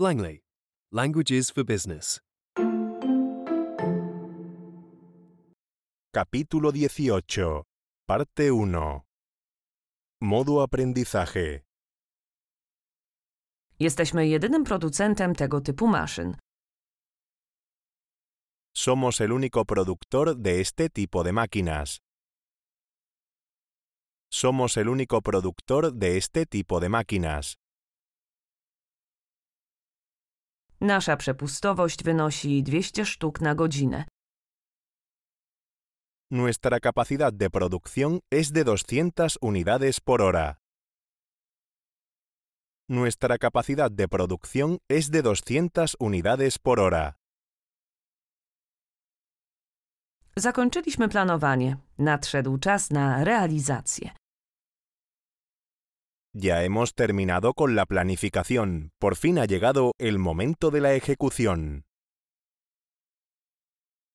Langley. Languages for Business. Capítulo 18. Parte 1. Modo aprendizaje. Jesteśmy jedynym producentem tego typu maszyn. Somos el único productor de este tipo de máquinas. Somos el único productor de este tipo de máquinas. Nasza przepustowość wynosi 200 sztuk na godzinę. Nuestra capacidad de producción es de 200 unidades por hora. Nuestra capacidad de producción es de 200 unidades por hora. Zakończyliśmy planowanie. Nadszedł czas na realizację. Ya hemos terminado con la planificación. Por fin ha llegado el momento de la ejecución.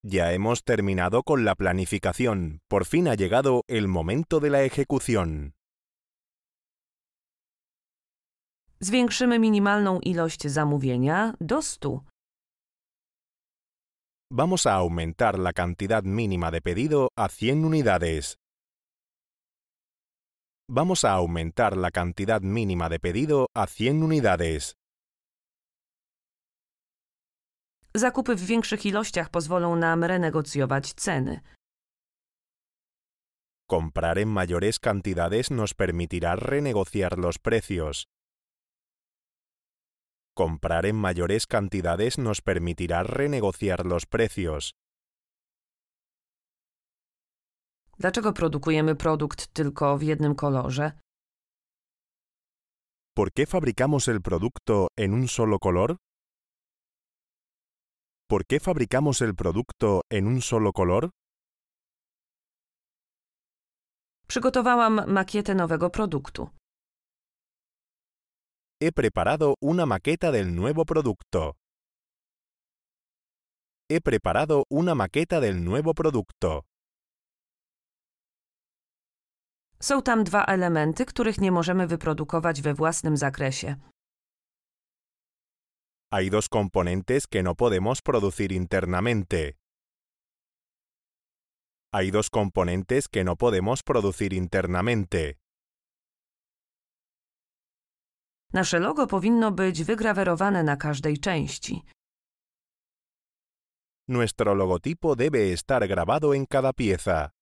Ya hemos terminado con la planificación. Por fin ha llegado el momento de la ejecución. Zwiększymy minimalną ilość zamówienia do 100. Vamos a aumentar la cantidad mínima de pedido a 100 unidades. Vamos a aumentar la cantidad mínima de pedido a 100 unidades. Zakupy w większych ilościach pozwolą nam renegocjować ceny. Comprar en mayores cantidades nos permitirá renegociar los precios. Comprar en mayores cantidades nos permitirá renegociar los precios. Dlaczego produkujemy produkt tylko w jednym kolorze? ¿Por qué fabricamos el producto en un solo color? ¿Por qué fabricamos el producto en un solo color? Przygotowałam makietę nowego produktu. He preparado una maqueta del nuevo producto. He preparado una maqueta del nuevo producto. Są tam dwa elementy, których nie możemy wyprodukować we własnym zakresie. Hay dos componentes que no podemos producir internamente. Hay dos componentes que no podemos producir internamente. Nasze logo powinno być wygrawerowane na każdej części. Nuestro logotipo debe estar grabado en cada pieza.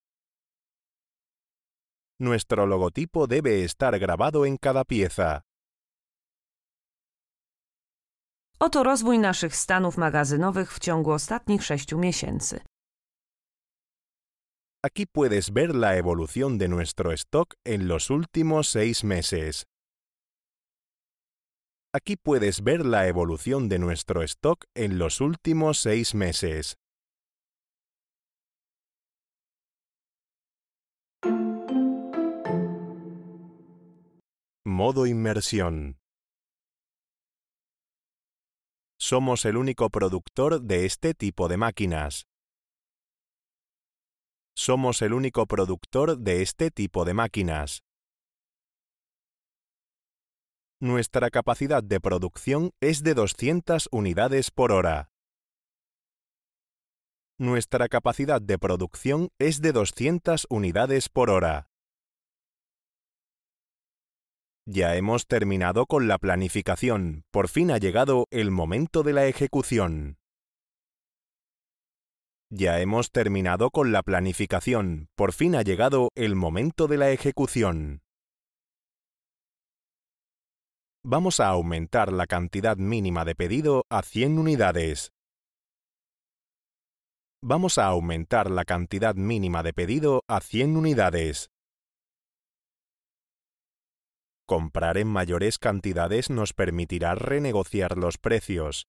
Nuestro logotipo debe estar grabado en cada pieza. Oto rozwój naszych stanów magazynowych w ciągu ostatnich sześciu miesięcy. Aquí puedes ver la evolución de nuestro stock en los últimos seis meses. Aquí puedes ver la evolución de nuestro stock en los últimos seis meses. Modo inmersión. Somos el único productor de este tipo de máquinas. Somos el único productor de este tipo de máquinas. Nuestra capacidad de producción es de 200 unidades por hora. Nuestra capacidad de producción es de 200 unidades por hora. Ya hemos terminado con la planificación. Por fin ha llegado el momento de la ejecución. Ya hemos terminado con la planificación. Por fin ha llegado el momento de la ejecución. Vamos a aumentar la cantidad mínima de pedido a 100 unidades. Vamos a aumentar la cantidad mínima de pedido a 100 unidades. Comprar en mayores cantidades nos permitirá renegociar los precios.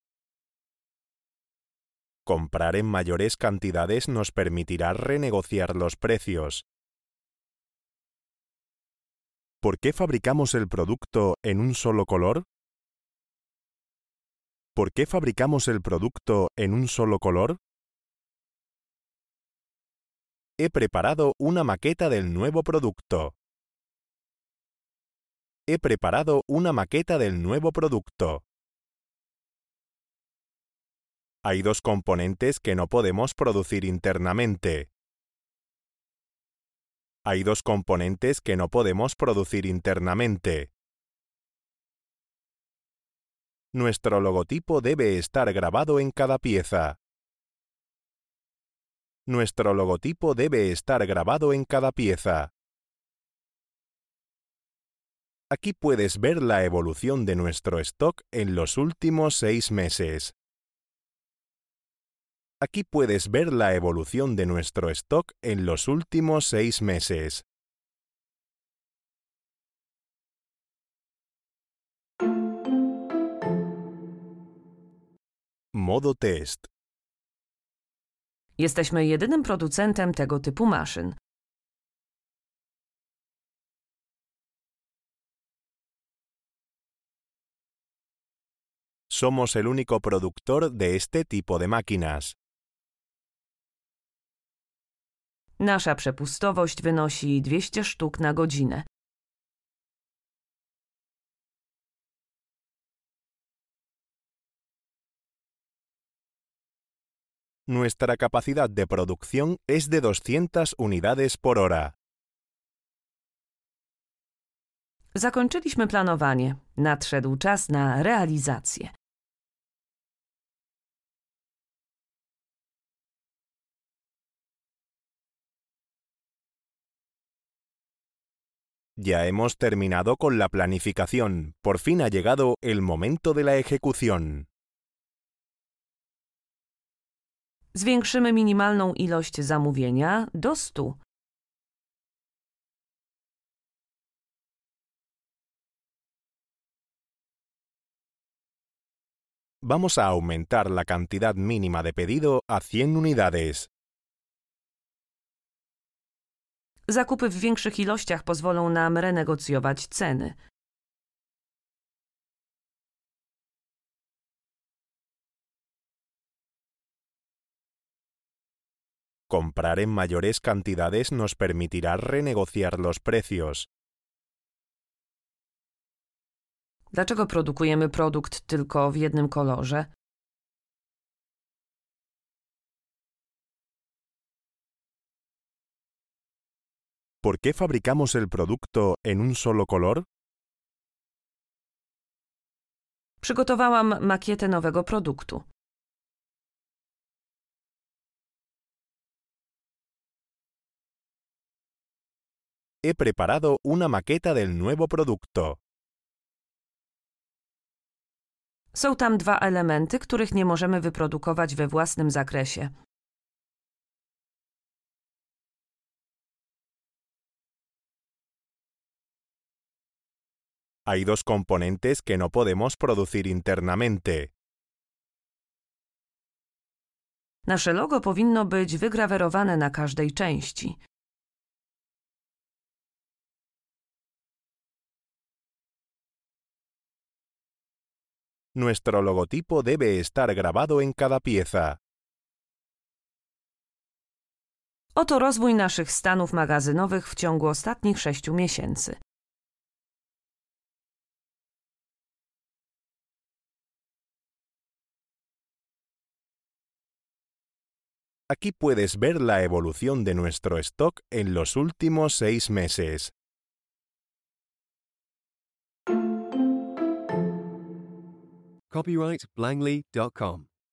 Comprar en mayores cantidades nos permitirá renegociar los precios. ¿Por qué fabricamos el producto en un solo color? ¿Por qué fabricamos el producto en un solo color? He preparado una maqueta del nuevo producto. He preparado una maqueta del nuevo producto. Hay dos componentes que no podemos producir internamente. Hay dos componentes que no podemos producir internamente. Nuestro logotipo debe estar grabado en cada pieza. Nuestro logotipo debe estar grabado en cada pieza. Aquí puedes ver la evolución de nuestro stock en los últimos seis meses. Aquí puedes ver la evolución de nuestro stock en los últimos seis meses. Modo test. Jesteśmy jedynym producentem tego typu maszyn. Somos el único productor de este tipo de máquinas. Nasza przepustowość wynosi 200 sztuk na godzinę. Nuestra capacidad de producción es de 200 unidades por hora. Zakończyliśmy planowanie. Nadszedł czas na realizację. Ya hemos terminado con la planificación. Por fin ha llegado el momento de la ejecución. Zwiększymy minimalną ilość zamówienia do 100. Vamos a aumentar la cantidad mínima de pedido a 100 unidades. Zakupy w większych ilościach pozwolą nam renegocjować ceny. Comprar en mayores cantidades nos permitirá renegociar los precios. Dlaczego produkujemy produkt tylko w jednym kolorze? ¿Por qué fabricamos el producto en un solo color? Przygotowałam makietę nowego produktu. He preparado una maqueta del nuevo producto. Są tam dwa elementy, których nie możemy wyprodukować we własnym zakresie. Hay dos componentes que no podemos producir internamente. Nasze logo powinno być wygrawerowane na każdej części. Nuestro logotipo debe estar grabado en cada pieza. Oto rozwój naszych stanów magazynowych w ciągu ostatnich sześciu miesięcy. Aquí puedes ver la evolución de nuestro stock en los últimos seis meses.